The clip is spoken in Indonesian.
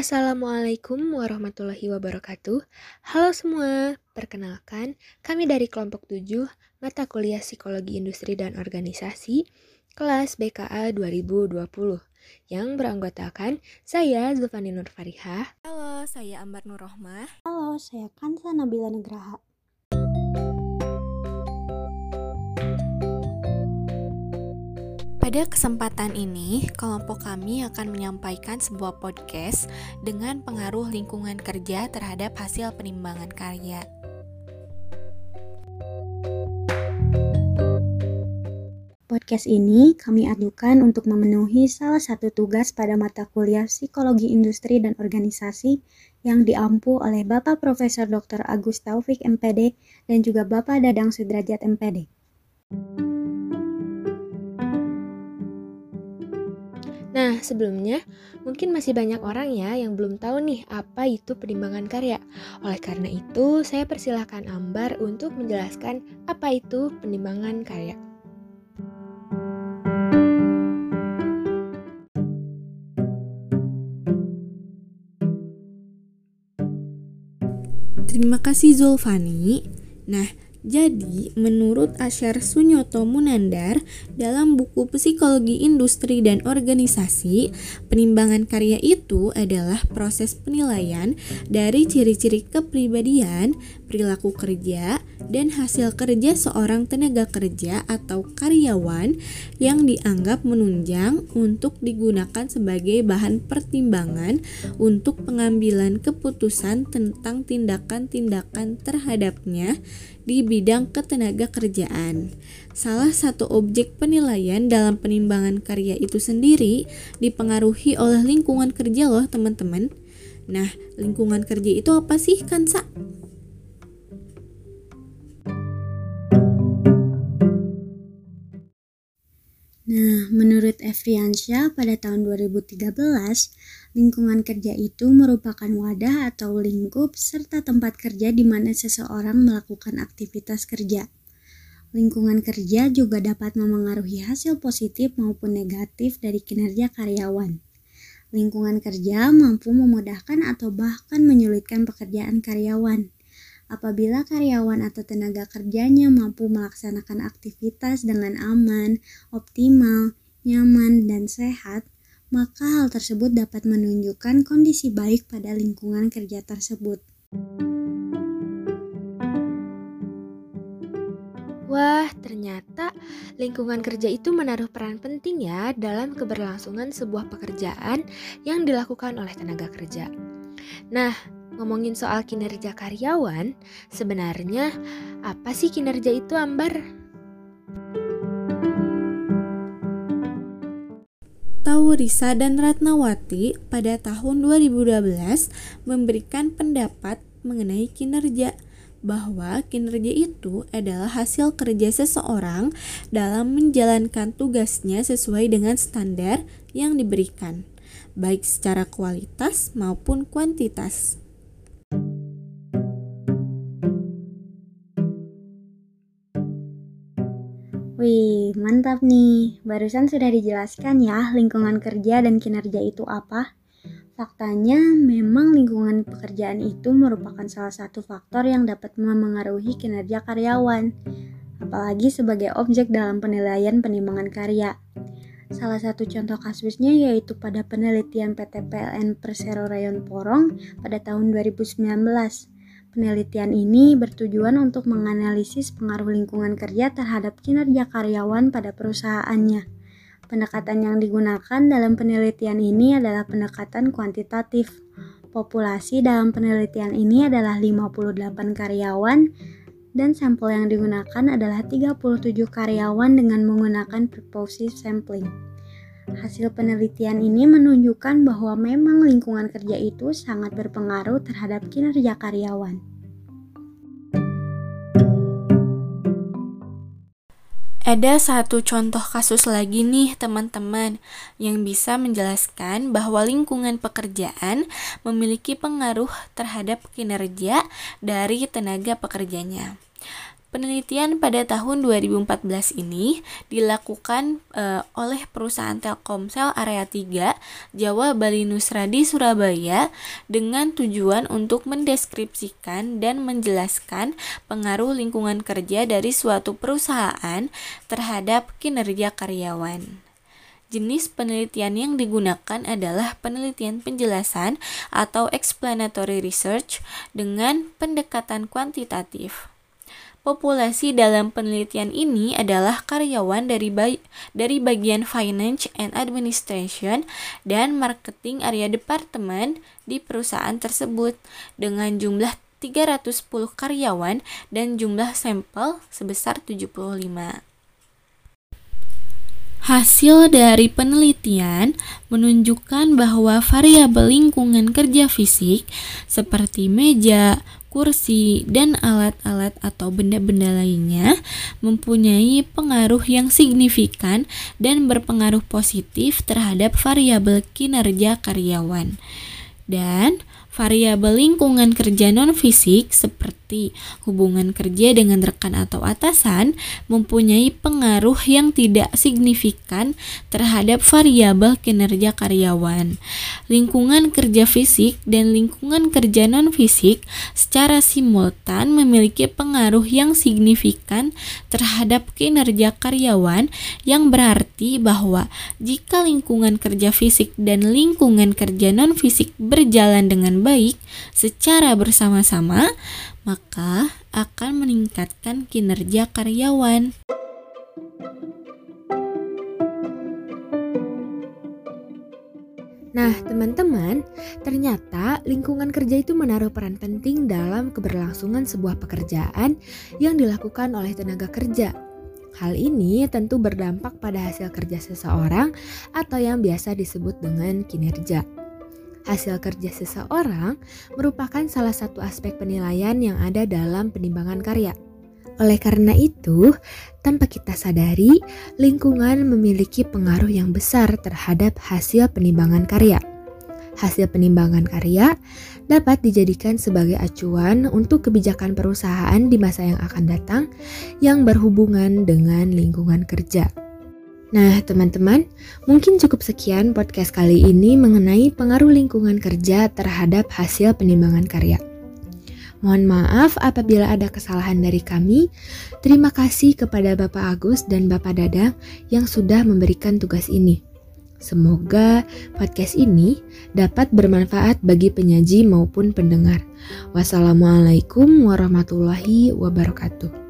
Assalamualaikum warahmatullahi wabarakatuh. Halo semua, perkenalkan kami dari kelompok 7 mata kuliah Psikologi Industri dan Organisasi kelas BKA 2020 yang beranggotakan saya Zulfani Nur Farihah. Halo, saya Ambar Nur Rohmah. Halo, saya Kansa Nabila Nugraha. Pada kesempatan ini, kelompok kami akan menyampaikan sebuah podcast dengan pengaruh lingkungan kerja terhadap hasil penimbangan karya. Podcast ini kami adukan untuk memenuhi salah satu tugas pada mata kuliah Psikologi Industri dan Organisasi yang diampu oleh Bapak Profesor Dr. Agus Taufik MPD dan juga Bapak Dadang Sudrajat MPD. Nah, sebelumnya mungkin masih banyak orang ya yang belum tahu nih apa itu penimbangan karya. Oleh karena itu, saya persilahkan Ambar untuk menjelaskan apa itu penimbangan karya. Terima kasih Zulfani. Nah, jadi, menurut Asyar Sunyoto Munandar dalam buku Psikologi Industri dan Organisasi, penimbangan karya itu adalah proses penilaian dari ciri-ciri kepribadian, perilaku kerja, dan hasil kerja seorang tenaga kerja atau karyawan yang dianggap menunjang untuk digunakan sebagai bahan pertimbangan untuk pengambilan keputusan tentang tindakan-tindakan terhadapnya di bidang ketenaga kerjaan. Salah satu objek penilaian dalam penimbangan karya itu sendiri dipengaruhi oleh lingkungan kerja loh teman-teman. Nah, lingkungan kerja itu apa sih Kansa? Nah, menurut Efriansyah pada tahun 2013, lingkungan kerja itu merupakan wadah atau lingkup serta tempat kerja di mana seseorang melakukan aktivitas kerja. Lingkungan kerja juga dapat memengaruhi hasil positif maupun negatif dari kinerja karyawan. Lingkungan kerja mampu memudahkan atau bahkan menyulitkan pekerjaan karyawan. Apabila karyawan atau tenaga kerjanya mampu melaksanakan aktivitas dengan aman, optimal, nyaman, dan sehat, maka hal tersebut dapat menunjukkan kondisi baik pada lingkungan kerja tersebut. Wah, ternyata lingkungan kerja itu menaruh peran penting ya dalam keberlangsungan sebuah pekerjaan yang dilakukan oleh tenaga kerja. Nah, ngomongin soal kinerja karyawan, sebenarnya apa sih kinerja itu, Ambar? Taurisa dan Ratnawati pada tahun 2012 memberikan pendapat mengenai kinerja bahwa kinerja itu adalah hasil kerja seseorang dalam menjalankan tugasnya sesuai dengan standar yang diberikan, baik secara kualitas maupun kuantitas. Wih, mantap nih. Barusan sudah dijelaskan ya lingkungan kerja dan kinerja itu apa. Faktanya, memang lingkungan pekerjaan itu merupakan salah satu faktor yang dapat memengaruhi kinerja karyawan, apalagi sebagai objek dalam penilaian penimbangan karya. Salah satu contoh kasusnya yaitu pada penelitian PT PLN Persero Rayon Porong pada tahun 2019 Penelitian ini bertujuan untuk menganalisis pengaruh lingkungan kerja terhadap kinerja karyawan pada perusahaannya. Pendekatan yang digunakan dalam penelitian ini adalah pendekatan kuantitatif. Populasi dalam penelitian ini adalah 58 karyawan dan sampel yang digunakan adalah 37 karyawan dengan menggunakan purposive sampling. Hasil penelitian ini menunjukkan bahwa memang lingkungan kerja itu sangat berpengaruh terhadap kinerja karyawan. Ada satu contoh kasus lagi nih teman-teman yang bisa menjelaskan bahwa lingkungan pekerjaan memiliki pengaruh terhadap kinerja dari tenaga pekerjanya. Penelitian pada tahun 2014 ini dilakukan uh, oleh perusahaan Telkomsel Area 3 Jawa Bali Nusra di Surabaya dengan tujuan untuk mendeskripsikan dan menjelaskan pengaruh lingkungan kerja dari suatu perusahaan terhadap kinerja karyawan. Jenis penelitian yang digunakan adalah penelitian penjelasan atau explanatory research dengan pendekatan kuantitatif. Populasi dalam penelitian ini adalah karyawan dari ba dari bagian finance and administration dan marketing area departemen di perusahaan tersebut dengan jumlah 310 karyawan dan jumlah sampel sebesar 75. Hasil dari penelitian menunjukkan bahwa variabel lingkungan kerja fisik seperti meja, kursi, dan alat-alat atau benda-benda lainnya mempunyai pengaruh yang signifikan dan berpengaruh positif terhadap variabel kinerja karyawan. Dan variabel lingkungan kerja non-fisik seperti hubungan kerja dengan rekan atau atasan mempunyai pengaruh yang tidak signifikan terhadap variabel kinerja karyawan. Lingkungan kerja fisik dan lingkungan kerja non-fisik secara simultan memiliki pengaruh yang signifikan terhadap kinerja karyawan yang berarti bahwa jika lingkungan kerja fisik dan lingkungan kerja non-fisik berjalan dengan baik secara bersama-sama, maka akan meningkatkan kinerja karyawan. Nah, teman-teman, ternyata lingkungan kerja itu menaruh peran penting dalam keberlangsungan sebuah pekerjaan yang dilakukan oleh tenaga kerja. Hal ini tentu berdampak pada hasil kerja seseorang atau yang biasa disebut dengan kinerja. Hasil kerja seseorang merupakan salah satu aspek penilaian yang ada dalam penimbangan karya. Oleh karena itu, tanpa kita sadari, lingkungan memiliki pengaruh yang besar terhadap hasil penimbangan karya. Hasil penimbangan karya dapat dijadikan sebagai acuan untuk kebijakan perusahaan di masa yang akan datang yang berhubungan dengan lingkungan kerja. Nah, teman-teman, mungkin cukup sekian podcast kali ini mengenai pengaruh lingkungan kerja terhadap hasil penimbangan karya. Mohon maaf apabila ada kesalahan dari kami. Terima kasih kepada Bapak Agus dan Bapak Dadang yang sudah memberikan tugas ini. Semoga podcast ini dapat bermanfaat bagi penyaji maupun pendengar. Wassalamualaikum warahmatullahi wabarakatuh.